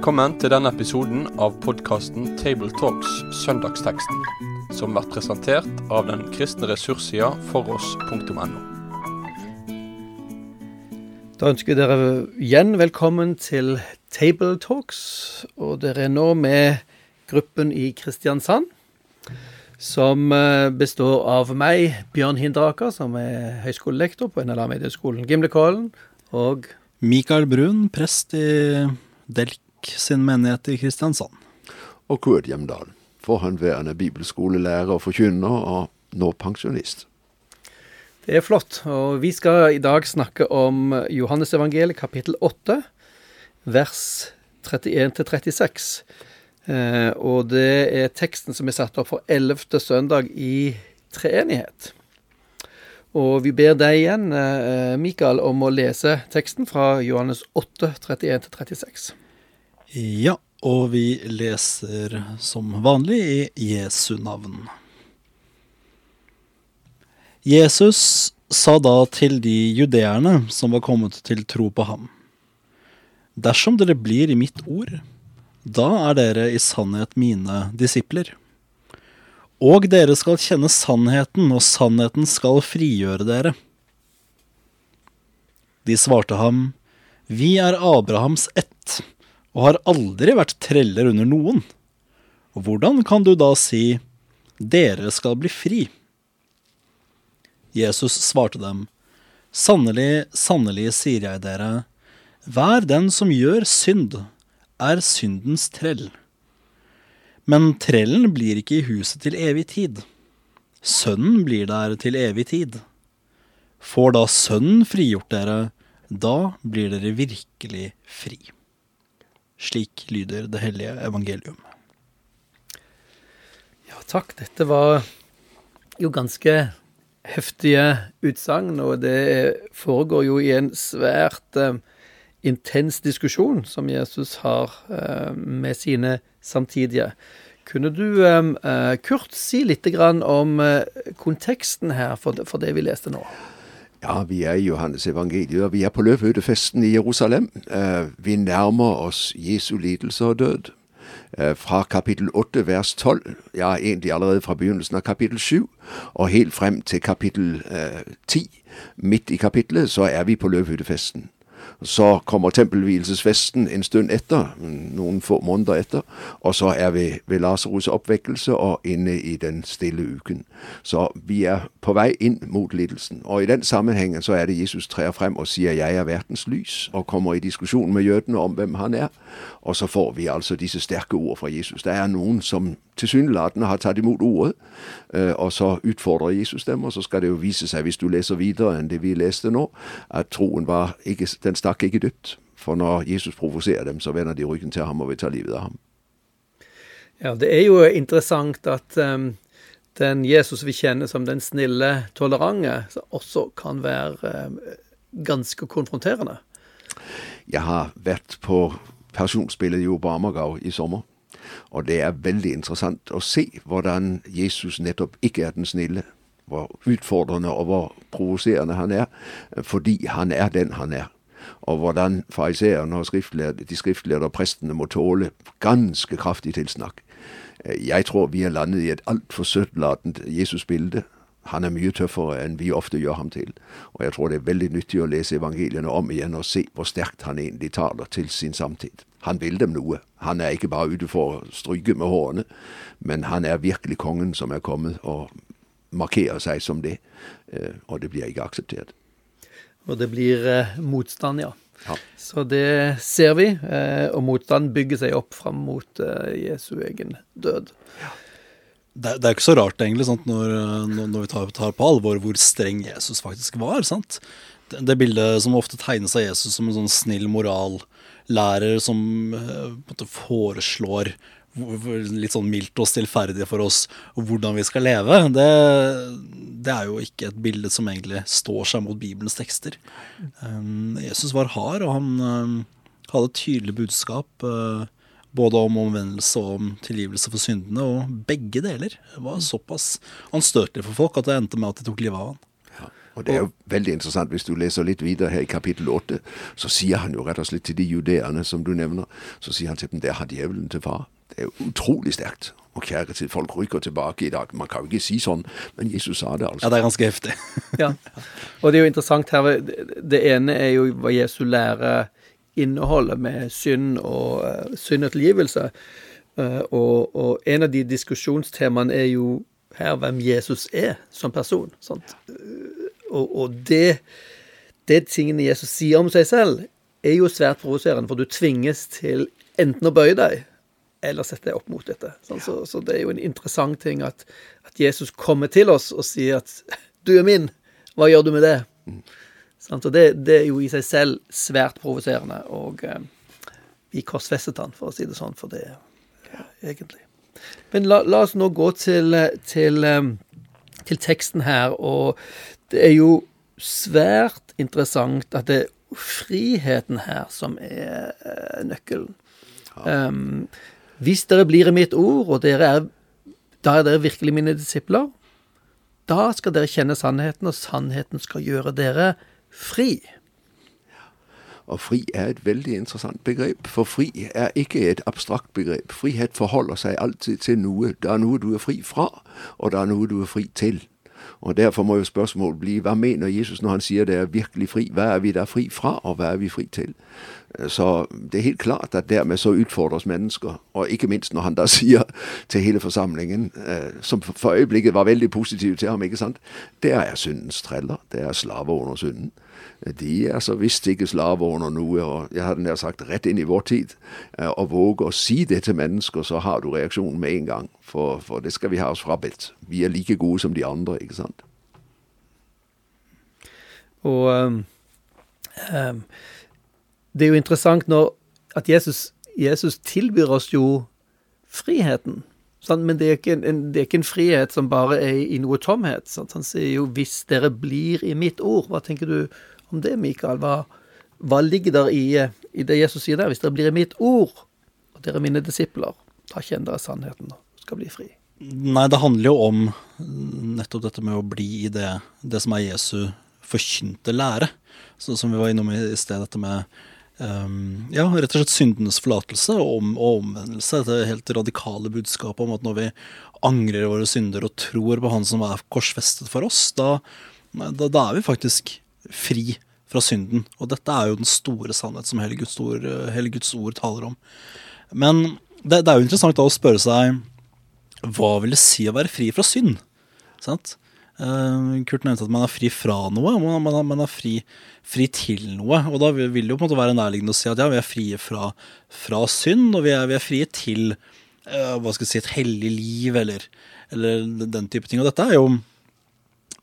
Velkommen til denne episoden av podkasten Tabletalks Søndagsteksten, som blir presentert av den kristne ressurssida foross.no. Da ønsker vi dere igjen velkommen til Tabletalks, og dere er nå med gruppen i Kristiansand. Som eh, består av meg, Bjørn Hindraker, som er høyskolelektor på NLA Medieskolen Gimlekollen, og Mikael Brun, prest i Delk sin menighet i Kristiansand. Og Kurt Hjemdal, forhåndværende bibelskolelærer og forkynner, og nå pensjonist. Det er flott. Og vi skal i dag snakke om Johannesevangeliet kapittel 8, vers 31-36. Eh, og det er teksten som er satt opp for ellevte søndag i treenighet. Og vi ber deg igjen, eh, Mikael, om å lese teksten fra Johannes 8, 31-36. Ja, og vi leser som vanlig i Jesu navn. Jesus sa da til de judeerne som var kommet til tro på ham. Dersom dere blir i mitt ord, da er dere i sannhet mine disipler. Og dere skal kjenne sannheten, og sannheten skal frigjøre dere. De svarte ham, Vi er Abrahams ett, og har aldri vært treller under noen. Og hvordan kan du da si, Dere skal bli fri? Jesus svarte dem, Sannelig, sannelig sier jeg dere, hver den som gjør synd, er syndens trell. Men trellen blir ikke i huset til evig tid. Sønnen blir der til evig tid. Får da Sønnen frigjort dere, da blir dere virkelig fri. Slik lyder det hellige evangelium. Ja, takk. Dette var jo ganske heftige utsagn, og det foregår jo i en svært eh, intens diskusjon som Jesus har eh, med sine samtidige. Kunne du, eh, Kurt, si litt om eh, konteksten her for det, for det vi leste nå? Ja, vi er i Johannes evangeliet, og vi er på løvhyttefesten i Jerusalem. Eh, vi nærmer oss Jesu lidelse og død. Eh, fra kapittel 8 vers 12, ja egentlig allerede fra begynnelsen av kapittel 7, og helt frem til kapittel eh, 10, midt i kapittelet, så er vi på løvhyttefesten. Så kommer tempelvielsesfesten en stund etter, noen få måneder etter, og så er vi ved Lasarus' oppvekkelse og inne i den stille uken. Så vi er på vei inn mot lidelsen. Og i den sammenhengen så er det Jesus trer frem og sier 'jeg er verdens lys', og kommer i diskusjon med jødene om hvem han er. Og så får vi altså disse sterke ord fra Jesus. Det er noen som tilsynelatende har tatt imot ordet, eh, og så utfordrer Jesus dem. Og så skal det jo vise seg, hvis du leser videre enn det vi leste nå, at troen var ikke, den stakk ikke dypt. For når Jesus provoserer dem, så vender de ryggen til ham og vil ta livet av ham. Ja, det er jo interessant at um, den Jesus vi kjenner som den snille, tolerante, også kan være um, ganske konfronterende. Jeg har vært på personsspillet i Oberhammergau i sommer. Og det er veldig interessant å se hvordan Jesus nettopp ikke er den snille. Hvor utfordrende og hvor provoserende han er, fordi han er den han er. Og hvordan fariseerne og de skriftlærde og prestene må tåle ganske kraftig tilsnakk. Jeg tror vi er landet i et altfor søtlatent Jesus-bilde. Han er mye tøffere enn vi ofte gjør ham til. Og jeg tror det er veldig nyttig å lese evangeliene om igjen og se hvor sterkt han egentlig taler til sin samtid. Han vil dem noe. Han er ikke bare ute for å stryke med hårene, men han er virkelig kongen som er kommet og markerer seg som det. Eh, og det blir ikke akseptert. Og det blir eh, motstand, ja. ja. Så det ser vi, eh, og motstand bygger seg opp fram mot eh, Jesu egen død. Ja. Det, det, er ikke så rart, egentlig, når, når, vi tar, tar, på alvor hvor streng Jesus faktisk var. sant? Det, det bildet som ofte tegnes av Jesus som en sånn snill morallærer som måte, foreslår litt sånn mildt og stillferdig for oss hvordan vi skal leve, det, det, er jo ikke et bilde som egentlig står seg mot Bibelens tekster. Um, Jesus var hard, og han um, hadde et tydelig budskap. Uh, både om omvendelse og om tilgivelse for syndene, og begge deler var såpass anstøtelig for folk at det endte med at de tok livet av han. Og det er jo veldig interessant, hvis du leser litt videre her i kapittel 8, så sier han jo rett og slett til de judeerne som du nevner, så sier han til dem der har djevelen til far. Det er jo utrolig sterkt. Og kjære til folk rykker tilbake i dag. Man kan jo ikke si sånn, men Jesus sa det, altså. Ja, det er ganske heftig. Ja. Og det er jo interessant her Det ene er jo hva Jesus lærer innholdet med synd og uh, synd og tilgivelse. Uh, og, og, en av de diskusjonstemaene er jo her hvem Jesus er som person. Sant? Og, og det, det tingene Jesus sier om seg selv, er jo svært provoserende, for du tvinges til enten å bøye deg eller sette deg opp mot dette. Sånn, så, så, det er jo en interessant ting at, at, Jesus kommer til oss og sier at 'du er min', hva gjør du med det? Mm. Sånn, så det, det, er jo i seg selv svært provoserende, og eh, vi korsfestet han, for å si det sånn, for det ja, egentlig. Men la, la, oss nå gå til, til, eh, til teksten her, og det er jo svært interessant at det er friheten her som er eh, nøkkelen. Ja. Um, hvis dere blir i mitt ord, og dere er, da er dere virkelig mine disipler, da skal dere kjenne sannheten, og sannheten skal gjøre dere fri. Og fri er et veldig interessant begrep, for fri er ikke et abstrakt begrep. Frihet forholder seg alltid til noe. Det er noe du er fri fra, og det er noe du er fri til. Og Derfor må jo spørsmålet bli hva mener Jesus når han sier det er virkelig fri? Hva er vi da fri fra, og hva er vi fri til? Så det er helt klart at dermed så utfordres mennesker. Og ikke minst når han da sier til hele forsamlingen, eh, som for øyeblikket var veldig positiv til ham, ikke sant Det er syndens treller. Det er slaver under synden. De er så visst ikke slaver under noe. og Jeg hadde nær sagt rett inn i vår tid. Å eh, våge å si det til mennesker, så har du reaksjonen med en gang. For, for det skal vi ha oss frabedt. Vi er like gode som de andre, ikke sant? Og um, det er jo interessant når at Jesus, Jesus tilbyr oss jo friheten. Sant? Men det er, ikke en, det er, ikke en, frihet som bare er i noe tomhet. Sant? Han sier jo 'hvis dere blir i mitt ord'. Hva tenker du om det, Mikael? Hva, hva ligger der i, i, det Jesus sier der? 'Hvis dere blir i mitt ord, og dere er mine disipler, da kjenner dere sannheten og skal bli fri'. Nei, det handler jo om nettopp dette med å bli i det, det som er Jesu forkynte lære. Så, som vi var innom i sted, dette med Um, ja, rett og slett syndenes forlatelse og, om, og omvendelse. Dette helt radikale budskapet om at når vi angrer våre synder og tror på Han som er korsfestet for oss, da, da, da, er vi faktisk fri fra synden. Og dette er jo den store sannhet som hele Guds ord, hele Guds ord taler om. Men det, det, er jo interessant da å spørre seg hva vil det si å være fri fra synd? Sant? Uh, Kurt nevnte at man er fri fra noe, man, man, man er fri, fri, til noe. Og da vil det jo på en måte være nærliggende å si at ja, vi er frie fra, fra synd, og vi er, vi er frie til uh, hva skal jeg si, et hellig liv, eller, eller, den type ting. Og dette er jo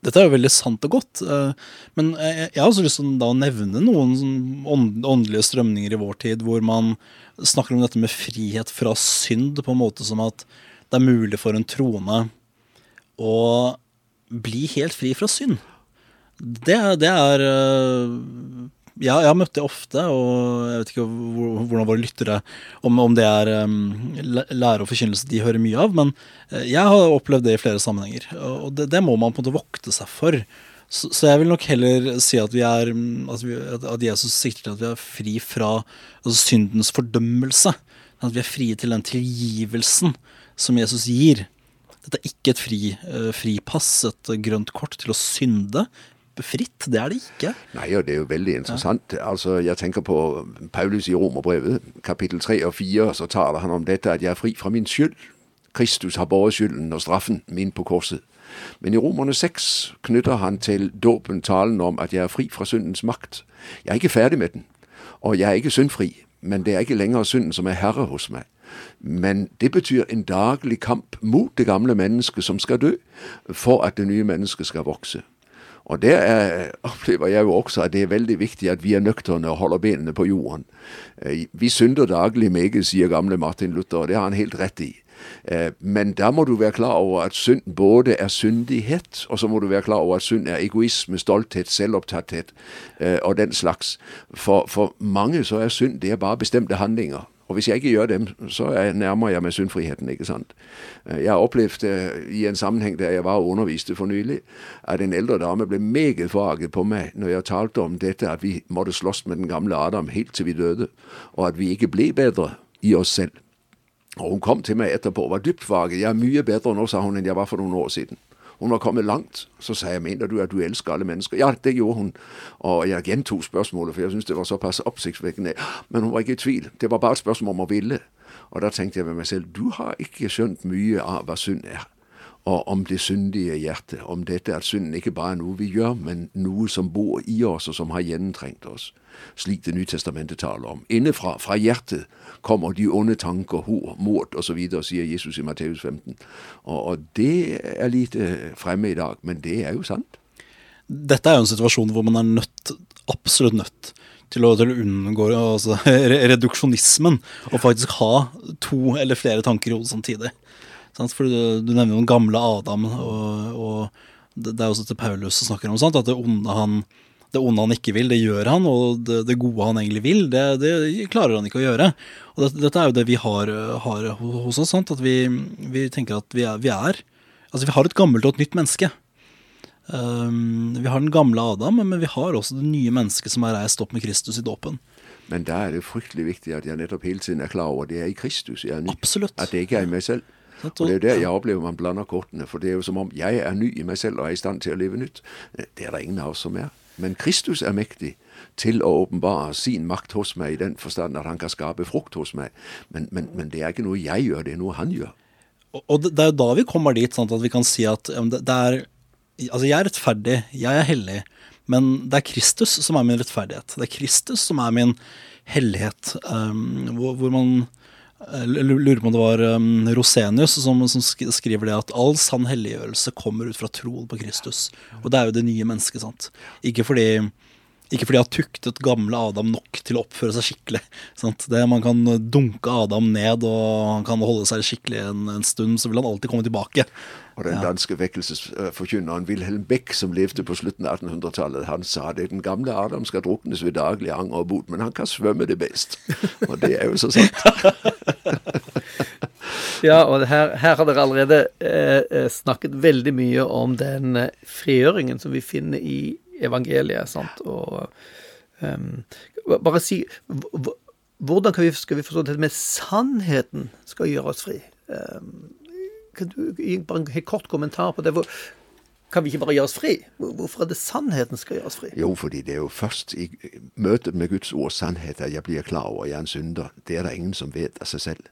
dette er jo veldig sant og godt, uh, men jeg, jeg, har også lyst til å nevne noen sånn åndelige strømninger i vår tid hvor man snakker om dette med frihet fra synd på en måte som at det er mulig for en troende å bli helt fri fra synd. Det, det er eh, ja, jeg har møtt det ofte, og jeg vet ikke hvordan våre lyttere Om, om det er um, lære og forkynnelse de hører mye av, men eh, jeg har opplevd det i flere sammenhenger. Og det, det må man på en måte vokte seg for. Så, så, jeg vil nok heller si at, vi er, at, vi, at Jesus sikter til at vi er fri fra altså syndens fordømmelse. At vi er frie til den tilgivelsen som Jesus gir. Dette er ikke et fri, uh, fripass, et grønt kort til å synde fritt. Det er det ikke. Nei, og det er jo veldig interessant. Ja. Altså, Jeg tenker på Paulus i Romerbrevet, kapittel 3 og 4, så taler han om dette at jeg er fri fra min skyld. Kristus har båret skylden og straffen min på korset. Men i Romerne 6 knytter han til dåpen talen om at jeg er fri fra syndens makt. Jeg er ikke ferdig med den, og jeg er ikke syndfri, men det er ikke lenger synden som er herre hos meg. Men det betyr en daglig kamp mot det gamle mennesket som skal dø, for at det nye mennesket skal vokse. Og der er, opplever jeg jo også at det er veldig viktig at vi er nøkterne og holder benene på jorden. Eh, vi synder daglig meget, sier gamle Martin Luther, og det har han helt rett i. Eh, men da må du være klar over at synd både er syndighet, og så må du være klar over at synd er egoisme, stolthet, selvopptatthet eh, og den slags. For, for mange så er synd det er bare bestemte handlinger. Og hvis jeg ikke gjør dem, så er, nærmer jeg meg syndfriheten, ikke sant. Eh, Jeg har opplevd eh, i en sammenheng der jeg var og underviste for nylig, at en eldre dame ble meget forarget på meg når jeg talte om dette at vi måtte slåss med den gamle Adam helt til vi døde, og at vi ikke ble bedre i oss selv. Og hun kom til meg etterpå og var dypt forarget. Jeg er mye bedre nå, sa hun, enn jeg var for noen år siden. Hun var kommet langt. Så sa jeg, mener du at du elsker alle mennesker? Ja, det gjorde hun. Og jeg gjentok spørsmålet, for jeg syntes det var såpass oppsiktsvekkende. Men hun var ikke i tvil. Det var bare et spørsmål om å ville. Og da tenkte jeg ved meg selv, du har ikke skjønt mye av hva synd er. Og om det syndige hjertet. Om dette at synden ikke bare er noe vi gjør, men noe som bor i oss, og som har gjennomtrengt oss. Slik Det nye testamentet taler om. Innenfra, fra hjertet, kommer de onde tanker, hor, mord osv., sier Jesus i Matteus 15. Og, og det er lite fremme i dag, men det er jo sant. Dette er jo en situasjon hvor man er nødt, absolutt nødt, til å, til å unngå altså, re- reduksjonismen og faktisk ha to eller flere tanker i hodet samtidig. Sant? For du, du nevner jo den gamle Adam, og, og det, er også til Paulus som snakker om sant? at det onde, han, det onde han ikke vil, det gjør han, og det, det gode han egentlig vil, det, det klarer han ikke å gjøre. Og det, dette er jo det vi har, har hos oss, sant? at vi, vi tenker at vi er, vi er Altså, vi har et gammelt og et nytt menneske. Um, vi har den gamle Adam, men vi har også det nye mennesket som er reist opp med Kristus i dåpen. Men da er det fryktelig viktig at jeg nettopp hele tiden er klar over at det er i Kristus jeg er ny. Absolutt. At det ikke er i meg selv. Og det er der jeg opplever man blander kortene. For det er jo som om jeg er ny i meg selv og er i stand til å leve nytt. Det er det ingen av oss som er. Men Kristus er mektig til å åpenbare sin makt hos meg i den forstand at han kan skape frukt hos meg. Men, men, men det er ikke noe jeg gjør, det er noe han gjør. Og- det, er jo da vi kommer dit, sånn at vi kan si at det, er Altså, jeg er rettferdig, jeg er hellig, men det er Kristus som er min rettferdighet. Det er Kristus som er min hellighet. Um, hvor, hvor man lurer på om det var um, Rosenius som, som skriver det at all sann helliggjørelse kommer ut fra troen på Kristus. Og det er jo det nye mennesket, sant. Ikke fordi ikke fordi jeg har tuktet gamle Adam nok til å oppføre seg skikkelig. Sant? Det, man kan dunke Adam ned, og han kan holde seg skikkelig en, en stund, så vil han alltid komme tilbake. Og den danske vekkelsesforkynneren Wilhelm Beck, som levde på slutten av 1800-tallet, han sa det den gamle Adam skal druknes ved daglig anger og bot, men han kan svømme det best. Og det er jo så sant. Ja, og her, her har dere allerede eh, eh, snakket veldig mye om den eh, frigjøringen som vi finner i evangeliet. sant? Og um, Bare si hv- hv- Hvordan vi, skal vi forstå dette med sannheten skal gjøre oss fri? Um, kan du gi bare en helt kort kommentar på det? Kan vi ikke bare gjøre oss fri? Hvorfor er det sannheten skal gjøre oss fri? Jo, fordi det er jo først i møtet med Guds ord sannhet at jeg blir klar over at jeg er en synder. Det er det ingen som vet av seg selv.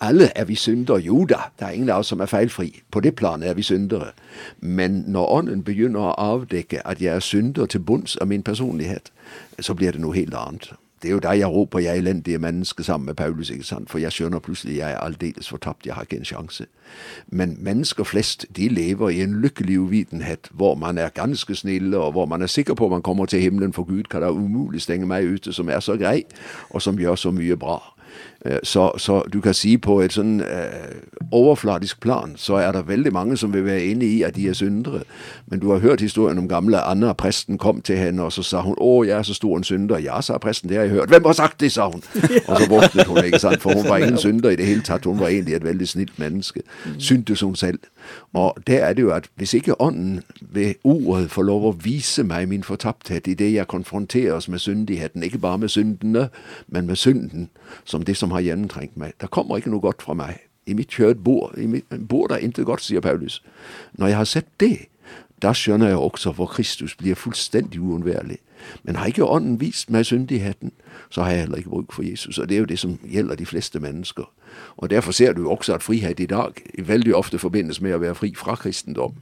Alle er vi syndere, jo da. Det er ingen av oss som er feilfri. På det planet er vi syndere. Men når Ånden begynner å avdekke at jeg er synder til bunns av min personlighet, så blir det noe helt annet. Det er jo da jeg roper 'jeg elendige menneske' sammen med Paulus, ikke sant? for jeg skjønner plutselig jeg er aldeles fortapt, jeg har ikke en sjanse. Men mennesker flest de lever i en lykkelig uvitenhet, hvor man er ganske snille, og hvor man er sikker på at man kommer til himmelen, for Gud kan da umulig stenge meg ute, som er så grei, og som gjør så mye bra. Eh, Så, så du kan si på et sånn eh, overfladisk plan, så er det veldig mange som vil være enig i at de er syndere. Men du har hørt historien om gamle Anna. Presten kom til henne, og så sa hun 'Å, jeg er så stor en synder'. 'Ja', sa presten, det har jeg hørt. 'Hvem har sagt det', sa hun. Og så våknet hun, ikke sant. For hun var ingen synder i det hele tatt. Hun var egentlig et veldig snilt menneske. Syntes hun selv. Og det er det jo at hvis ikke Ånden ved ordet får lov å vise meg min fortapthet det jeg konfronteres med syndigheten, ikke bare med syndene, men med synden, som det som har gjennomtrengt meg, da kommer ikke noe godt fra meg. I mitt kjød bor, bor der intet godt, sier Paulus. Når jeg har sett det, da skjønner jeg også hvor Kristus blir fullstendig uunnværlig. Men har ikke Ånden vist meg syndigheten, så har jeg heller ikke bruk for Jesus. Og det er jo det som gjelder de fleste mennesker. Og derfor ser du også at frihet i dag veldig ofte forbindes med å være fri fra kristendom.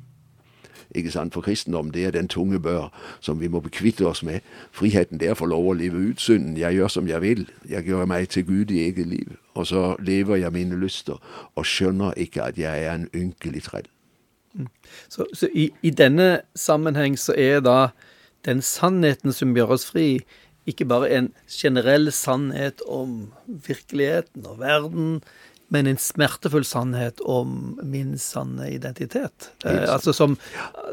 Ikke sant? For kristendom det er den tunge bør som vi må bekvitte oss med. Friheten det er å få lov å leve ut synden. Jeg gjør som jeg vil. Jeg gjør meg til Gud i eget liv. Og så lever jeg mine lyster og skjønner ikke at jeg er en ynkelig trell. Så, så i, i denne sammenheng så er da den sannheten som gjør oss fri, ikke bare en generell sannhet om virkeligheten og verden, men en smertefull sannhet om min sanne identitet. Eh, altså som,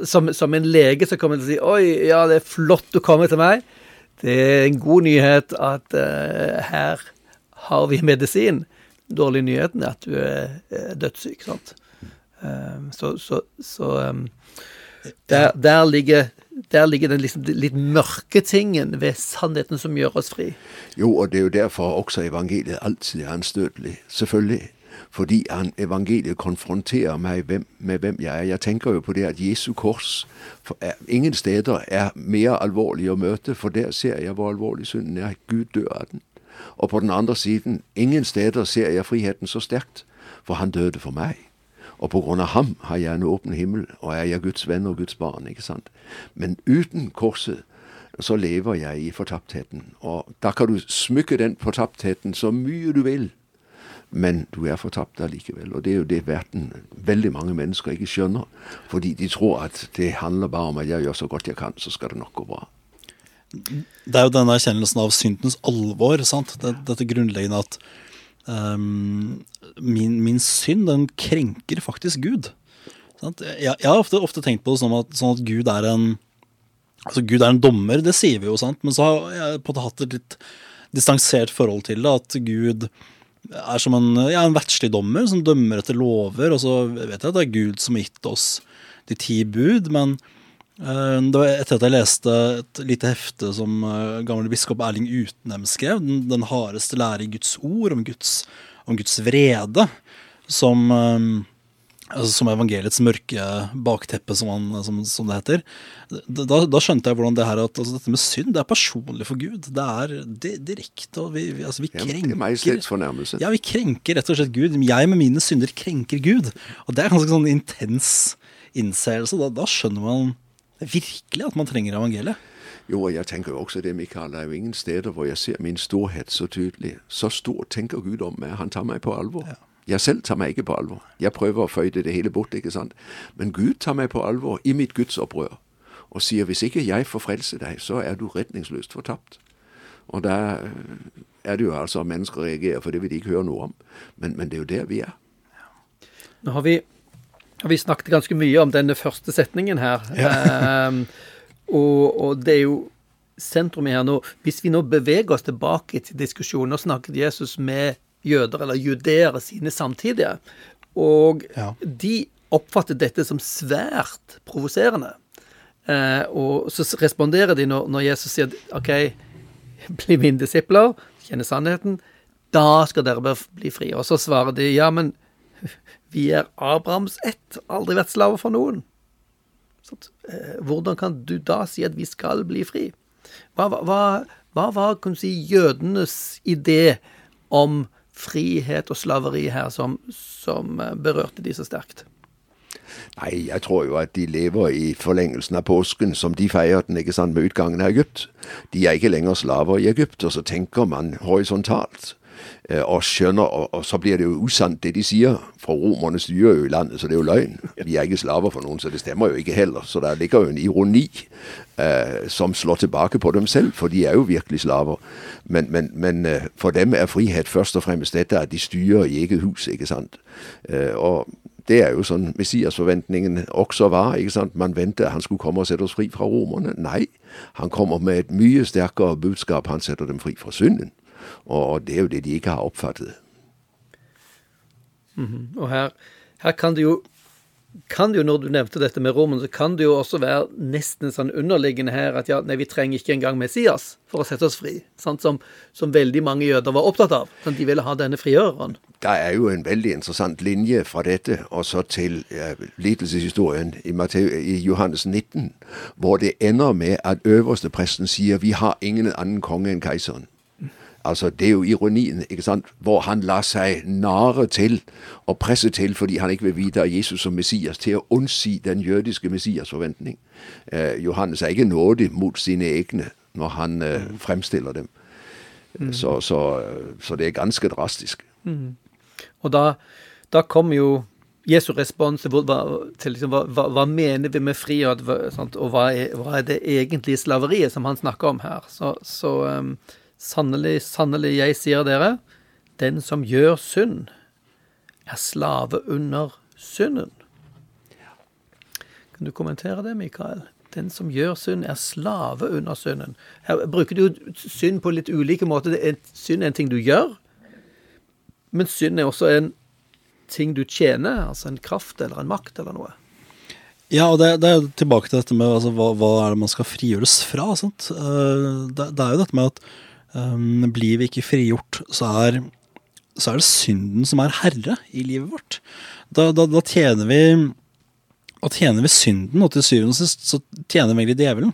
som, som en lege som kommer til å si Oi, ja, det er flott du kommer til meg. Det er en god nyhet at eh, her har vi medisin. Dårlig nyheten er at du er, er dødssyk. sant? Um, så, så, så um, der, der, ligger, der, ligger, den liksom litt mørke tingen ved sannheten som gjør oss fri. Jo, og det er jo derfor også evangeliet alltid er anstøtelig. Selvfølgelig. Fordi han, evangeliet konfronterer meg hvem, med hvem jeg er. Jeg tenker jo på det at Jesu kors er, ingen steder er mer alvorlig å møte, for der ser jeg hvor alvorlig synden er. Gud dør av den. Og på den andre siden, ingen steder ser jeg friheten så sterkt, for han døde for meg. Og på grunn av ham har jeg en åpen himmel, og jeg er Guds venn og Guds barn. ikke sant? Men uten korset så lever jeg i fortaptheten. Og da kan du smykke den fortaptheten så mye du vil, men du er fortapt allikevel. Og det er jo det verden, veldig mange mennesker ikke skjønner. Fordi de tror at det handler bare om at jeg gjør så godt jeg kan, så skal det nok gå bra. Det er jo denne erkjennelsen av syndens alvor. sant? Dette grunnleggende at um, min, min, synd, den krenker faktisk Gud. Jeg, jeg, har ofte, ofte, tenkt på det sånn at, sånn at Gud er en Altså Gud er en dommer, det sier vi jo, sant? men så har jeg på en måte hatt et litt distansert forhold til det. At Gud er som en, ja, en verdslig dommer som dømmer etter lover. Og så vet jeg at det er Gud som har gitt oss de ti bud, men det var etter at jeg leste et lite hefte som uh, gamle biskop Erling Utnem skrev, den, den, hardeste lære i Guds ord, om Guds, om Guds vrede, som uh, altså som evangeliets mørke bakteppe, som, han, som, som det heter. Da, da, skjønte jeg hvordan det her at altså, dette med synd det er personlig for Gud. Det er direkte. og Vi, vi, altså, vi krenker Ja, vi krenker rett og slett Gud. Jeg med mine synder krenker Gud. Og det er ganske sånn intens innseelse. Da, da skjønner man virkelig at man trenger evangeliet. Jo, og jeg tenker jo også det, Mikael. Det er jo ingen steder hvor jeg ser min storhet så tydelig. Så stor tenker Gud om meg. Han tar meg på alvor. Ja. Jeg selv tar meg ikke på alvor. Jeg prøver å føyde det hele bort, ikke sant. Men Gud tar meg på alvor i mitt gudsopprør og sier hvis ikke jeg får frelse deg, så er du redningsløst fortapt. Og da er det jo altså mennesker reagerer, for det vil de ikke høre noe om. Men, men det er jo der vi er. Nå har vi, vi, snakket ganske mye om denne første setningen her. Ja. um, og, og, det er jo sentrumet her nå. Hvis vi nå beveger oss tilbake til diskusjonen, og snakket Jesus med jøder, eller judeere, sine samtidige. Og ja. de oppfattet dette som svært provoserende. Eh, og så responderer de når, når, Jesus sier OK, bli mine disipler, kjenne sannheten, da skal dere bli frie. Og så svarer de ja, men vi er Abrahams ett, aldri vært slaver for noen. Eh, hvordan kan du da si at vi skal bli fri? Hva, hva, hva var si, jødenes idé om frihet og slaveri her som, som eh, berørte de så sterkt? Nei, jeg tror jo at de lever i forlengelsen av påsken som de feirer den ikke sant, med utgangen av Egypt. De er ikke lenger slaver i Egypt, og så tenker man horisontalt. Eh, og skjønner, og, så blir det jo usant det de sier, for romerne styrer jo i landet, så det er jo løgn. Vi er ikke slaver for noen, så det stemmer jo ikke heller. Så der ligger jo en ironi eh, som slår tilbake på dem selv, for de er jo virkelig slaver. Men, men, men eh, for dem er frihet først og fremst dette at de styrer i eget hus, ikke sant. Og det er jo sånn Messias-forventningen også var. ikke sant? Man ventet han skulle komme og sette oss fri fra romerne. Nei, han kommer med et mye sterkere budskap. Han setter dem fri fra synden. Og det er jo det de ikke har oppfattet. Mm -hmm. Og her, her, kan det jo kan det jo, Når du nevnte dette med Romen, så kan det jo også være nesten sånn underliggende her at ja, nei, vi trenger ikke engang Messias for å sette oss fri. Sant? Som, som veldig mange jøder var opptatt av. Sånn, de ville ha denne frigjøreren. Det er jo en veldig interessant linje fra dette og så til ja, lidelseshistorien i, i Johannes 19, hvor det ender med at øverste presten sier vi har ingen annen konge enn keiseren. Altså, Det er jo ironien, ikke sant? hvor han lar seg nare til og presse til fordi han ikke vil vite av Jesus som Messias, til å unnsi den jødiske Messias-forventning. Eh, Johannes er ikke nådig mot sine egne når han eh, fremstiller dem. Mm. Så, så, så, det er ganske drastisk. Mm. Og da, da kom jo Jesu respons til, liksom, hva, hva, mener vi med frihet, og hva er, hva er, det egentlige slaveriet som han snakker om her. Så, så um, Sannelig, sannelig, jeg sier dere, den som gjør synd, er slave under synden. Kan du kommentere det, Mikael? Den som gjør synd, er slave under synden. Her bruker du synd på litt ulike måter. Synd er en ting du gjør, Men synd er også en ting du tjener, altså en kraft eller en makt eller noe. Ja, og det, det er tilbake til dette med altså, hva, hva er det man skal frigjøres fra. Uh, det, det, er jo dette med at um, blir vi ikke frigjort, så er, så er det synden som er herre i livet vårt. Da, da, da, tjener vi da tjener vi synden, og til syvende og sist så tjener vi egentlig djevelen.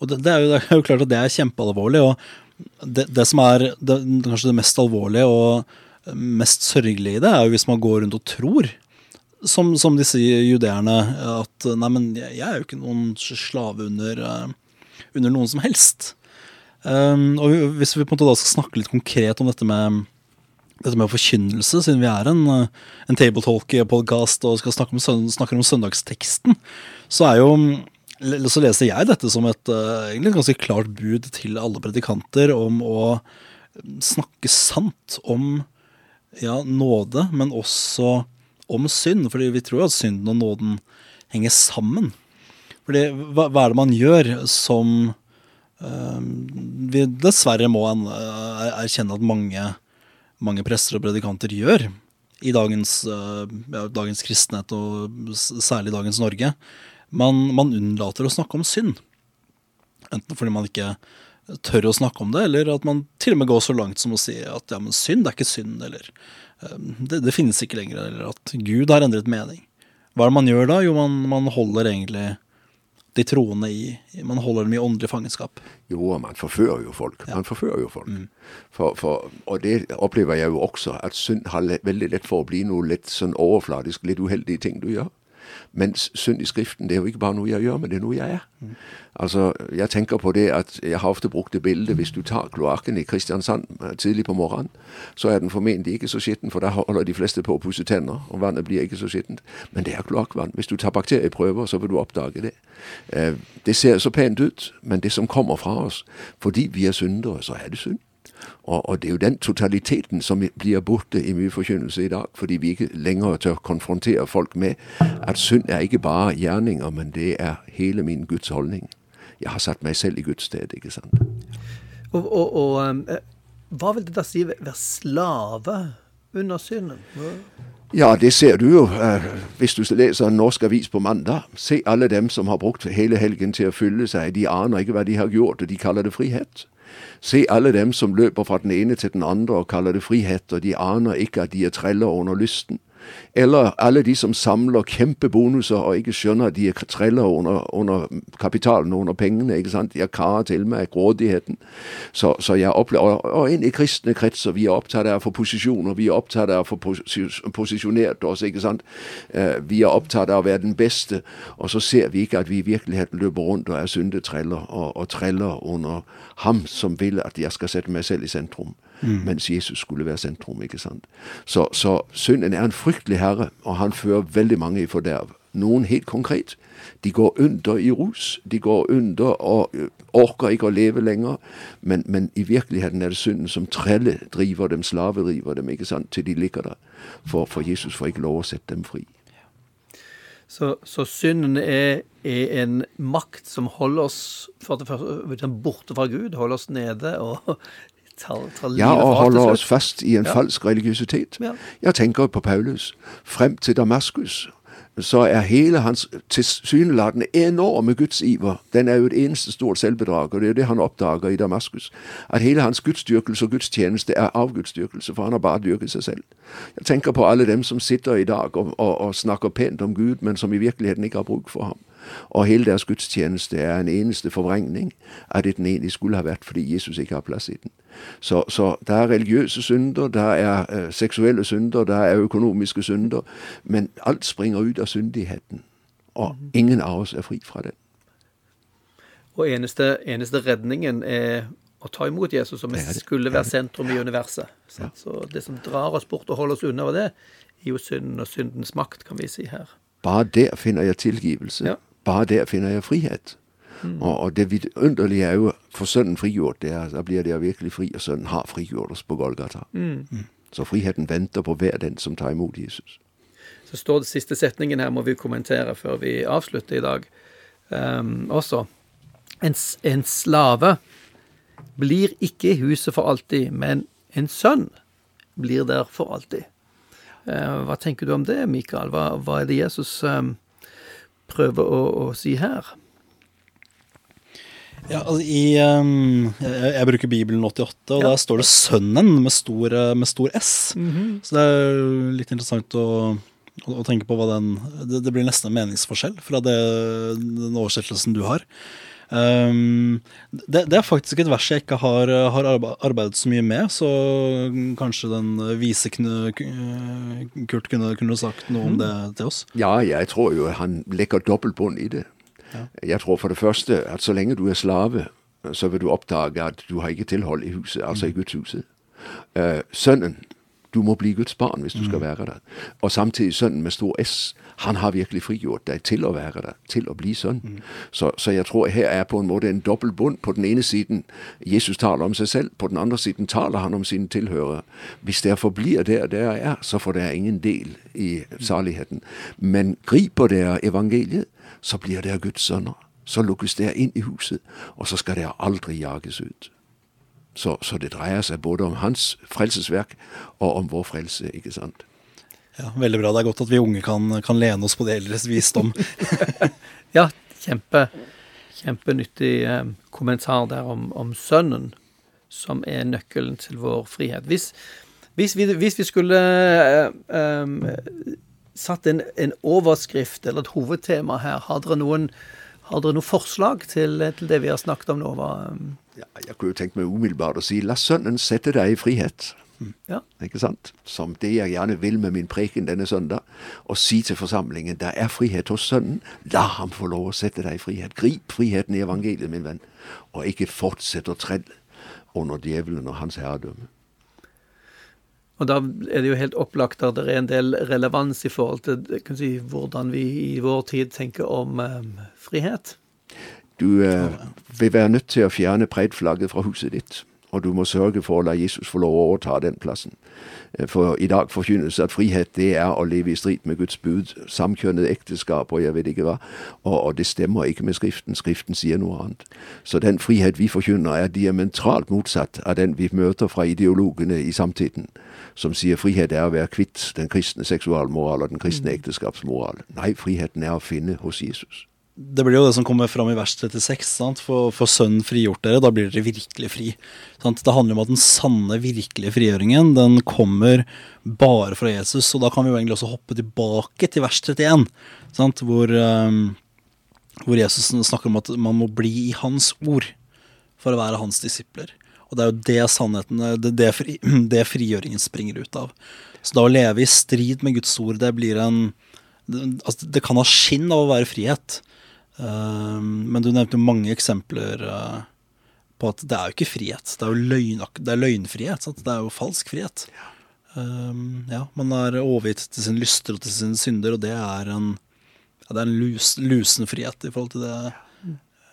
Og det, det, er jo, det, er jo, klart at det er kjempealvorlig. og Det, det som er kanskje det mest alvorlige og mest sørgelige i det, er jo hvis man går rundt og tror som, som disse judeerne, at nei, men jeg, er jo ikke noen slave under, uh, under noen som helst. Um, og Hvis vi på en måte da skal snakke litt konkret om dette med, dette med forkynnelse, siden vi er en, en tabletalk-podkast og skal snakke om, snakker om søndagsteksten, så er jo så leser jeg dette som et uh, egentlig ganske klart bud til alle predikanter om å snakke sant om ja, nåde, men også om synd, fordi vi tror at synden og nåden henger sammen. Fordi hva, hva er det man gjør som vi dessverre må uh, erkjenne at mange, mange prester og predikanter gjør i dagens, uh, ja, dagens kristenhet, og særlig dagens Norge. Man, man, unnlater å snakke om synd. Enten fordi man ikke tør å snakke om det, eller at man til og med går så langt som å si at ja, men synd det er ikke synd, eller Ehm, det, det, finnes ikke lenger, eller at Gud har endret mening. Hva er det man gjør da? Jo, man, man holder egentlig de troende i Man holder dem i åndelig fangenskap. Jo, man forfører jo folk. Man forfører jo folk. Mm. For, for, og det opplever jeg jo også, at synd har veldig lett for å bli noe litt sånn overfladisk, litt uheldige ting du gjør. Mens synd i Skriften det er jo ikke bare noe jeg gjør, men det er noe jeg er. Mm. Altså, Jeg tenker på det at jeg har ofte brukt det bildet hvis du tar kloakken i Kristiansand eh, tidlig på morgenen, så er den formentlig ikke så skitten, for da holder de fleste på å pusse tenner, og vannet blir ikke så skittent. Men det er kloakkvann. Hvis du tar bakterieprøver, så vil du oppdage det. Eh, det ser så pent ut, men det som kommer fra oss fordi vi er syndere, så er det synd. Og, og, det er jo den totaliteten som blir borte i mye forkynnelse i dag, fordi vi ikke lenger tør konfrontere folk med at synd er ikke bare gjerninger, men det er hele min Guds holdning. Jeg har satt meg selv i Guds sted, ikke sant. Og, og, og eh, hva vil det da si å være slave under synden? Ja, det ser du jo uh, hvis du leser en norsk avis på mandag. Se alle dem som har brukt hele helgen til å fylle seg. De aner ikke hva de har gjort, og de kaller det frihet. Se alle dem som løper fra den ene til den andre og kaller det frihet, og de aner ikke at de er treller under lysten. Eller alle de som samler kjempebonuser og ikke skjønner at de er treller under, under kapitalen og under pengene. ikke sant? De har karer til meg grådigheten. Så, så jeg opplever, Og inn i kristne kretser. Vi er opptatt av å få posisjoner. Vi er opptatt av å få posisjonert oss. ikke sant? Eh, vi er opptatt av å være den beste. Og så ser vi ikke at vi i virkeligheten løper rundt og er syndetreller og, og treller under ham som vil at jeg skal sette meg selv i sentrum mm. mens Jesus skulle være sentrum. ikke sant? Så, så synden er en fryktelig herre, og han fører veldig mange i forderv. Noen helt konkret. De går under i rus. De går under og orker ikke å leve lenger. Men, men i virkeligheten er det synden som trelle driver dem, slave driver dem, ikke sant, til de ligger der. For, for Jesus får ikke lov å sette dem fri. Så, så synden er, er, en makt som holder oss for det første, borte fra Gud, holder oss nede og tar, tar Ja, og holder oss fast i en ja. falsk religiøsitet. Ja. Jeg tenker på Paulus. Frem til Damaskus så er hele hans tilsynelatende enorme gudsiver den er jo et eneste stort selvbedrag. og Det er det han oppdager i Damaskus. At hele hans gudsdyrkelse og gudstjeneste er avgudsdyrkelse, for han har bare dyrket seg selv. Jeg tenker på alle dem som sitter i dag og, og, og snakker pent om Gud, men som i virkeligheten ikke har bruk for ham. Og hele deres gudstjeneste er en eneste forvrengning av det den egentlig skulle ha vært, fordi Jesus ikke har plass i den. Så, så det er religiøse synder, det er uh, seksuelle synder, det er økonomiske synder. Men alt springer ut av syndigheten. Og mhm. ingen av oss er fri fra den. Og eneste, eneste redningen er å ta imot Jesus, som skulle være sentrum i universet. Så det som drar oss bort og holder oss unna det, er jo synden og syndens makt, kan vi si her. Bare der finner jeg tilgivelse. Ja. Bare der finner jeg frihet. Mm. Og, og, det vidunderlige er jo for sønnen frigjort. Det er, da blir det virkelig fri, og sønnen har frigjort oss på Golgata. Mm. Mm. Så friheten venter på hver den som tar imot Jesus. Så står det siste setningen her, må vi kommentere før vi avslutter i dag um, også. En, en slave blir ikke i huset for alltid, men en sønn blir der for alltid. Uh, hva tenker du om det, Mikael? Hva, hva er det Jesus eh, prøver å, å, si her? Ja, altså i, um, jeg, jeg, bruker Bibelen 88, og ja. der står det 'Sønnen' med stor, med stor S. Mm -hmm. Så det er litt interessant å, å, å tenke på hva den det, det, blir nesten en meningsforskjell fra det, den oversettelsen du har. Um, det, det, er faktisk et vers jeg ikke har, har, arbeidet så mye med, så kanskje den vise Kurt kunne, kunne, sagt noe om mm. det til oss? Ja, jeg tror jo han legger dobbeltbånd i det. Ja. Jeg tror for det første at så lenge du er slave, så vil du oppdage at du har ikke tilhold i huset, altså i mm. gudshuset. Uh, sønnen du må bli Guds barn hvis du skal mm. være det. Og samtidig sønnen med stor S. Han har virkelig frigjort deg til å være det, til å bli sønn. Mm. Så, så, jeg tror her er på en måte en dobbel bunn. På den ene siden Jesus taler om seg selv, på den andre siden taler han om sine tilhørere. Hvis dere forblir der dere er, så får dere ingen del i saligheten. Men griper dere evangeliet, så blir dere Guds sønner. Så lukkes dere inn i huset, og så skal dere aldri jages ut. Så, så, det dreier seg både om hans frelsesverk og om vår frelse, ikke sant. Ja, Veldig bra. Det er godt at vi unge kan, kan lene oss på de eldres visdom. ja, kjempe, kjempenyttig eh, kommentar der om, om, sønnen, som er nøkkelen til vår frihet. Hvis, hvis, vi, hvis vi, skulle eh, eh, satt en, en, overskrift eller et hovedtema her, har dere noen, har dere noen forslag til, til, det vi har snakket om nå? Hva, ja, jeg kunne jo tenkt meg umiddelbart å si la sønnen sette deg i frihet. Mm. Ja. Ikke sant? Som det jeg gjerne vil med min preken denne søndag. Å si til forsamlingen der er frihet hos Sønnen. La ham få lov å sette deg i frihet. Grip friheten i evangeliet, min venn. Og ikke fortsett å trelle under djevelen og hans herredømme. Og da er det jo helt opplagt at det er en del relevans i forhold til si, hvordan vi i vår tid tenker om um, frihet. Du eh, vil være nødt til å fjerne preidflagget fra huset ditt. Og du må sørge for å la Jesus få lov å overta den plassen. Eh, for i dag forkynnes at frihet det er å leve i strid med Guds bud. Samkjønnet ekteskap og jeg vet ikke hva. Og, og, det stemmer ikke med Skriften. Skriften sier noe annet. Så den frihet vi forkynner er diametralt motsatt av den vi møter fra ideologene i samtiden. Som sier frihet er å være kvitt den kristne seksualmoral og den kristne mm. ekteskapsmoral. Nei, friheten er å finne hos Jesus det blir jo det som kommer fram i vers 36. Sant? For, for Sønnen frigjort dere, da blir dere virkelig fri. Sant? Det handler om at den sanne, virkelige frigjøringen den kommer bare fra Jesus. Og da kan vi jo egentlig også hoppe tilbake til vers 31, sant? Hvor, um, hvor Jesus snakker om at man må bli i hans ord for å være hans disipler. Og det er jo det sannheten, det, det, fri, det frigjøringen springer ut av. Så da å leve i strid med Guds ord, det blir en altså, det kan ha skinn av å være frihet. Ehm, men du nevnte mange eksempler uh, på at det er jo ikke frihet. Det er jo løgn, det er løgnfrihet. Sant? Det er jo falsk frihet. Um, ja, man er overgitt til sin lyster og til sine synder, og det er en, ja, det er en lus, lusen frihet i forhold til det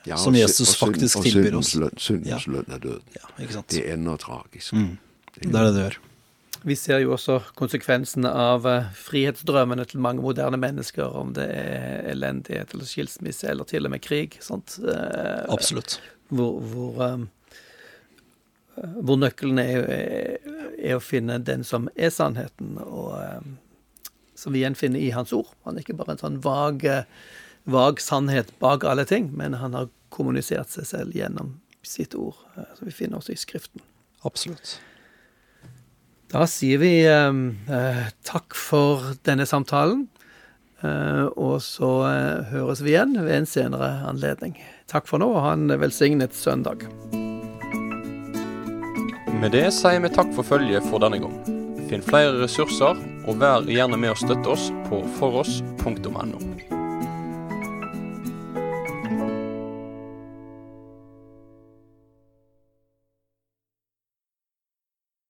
ja, som Jesus og, faktisk og tilbyr oss. Syndens lønn er døden. det ender tragisk. Mm. Det er det det gjør. Vi ser jo også konsekvensene av eh, frihetsdrømmene til mange moderne mennesker, om det er elendighet eller skilsmisse eller til og med krig. Sant? Eh, Absolutt. Hvor, hvor, um, hvor nøkkelen er, er, å finne den som er sannheten, og som vi gjenfinner i hans ord. Han er ikke bare en sånn vag, vag sannhet bak alle ting, men han har kommunisert seg selv gjennom sitt ord, som vi finner også i Skriften. Absolutt. Da sier vi ehm, eh, takk for denne samtalen. Eh, og så eh, høres vi igjen ved en senere anledning. Takk for nå, og ha en velsignet søndag. Med det sier vi takk for følget for denne gang. Finn flere ressurser, og vær gjerne med å støtte oss på foross.no.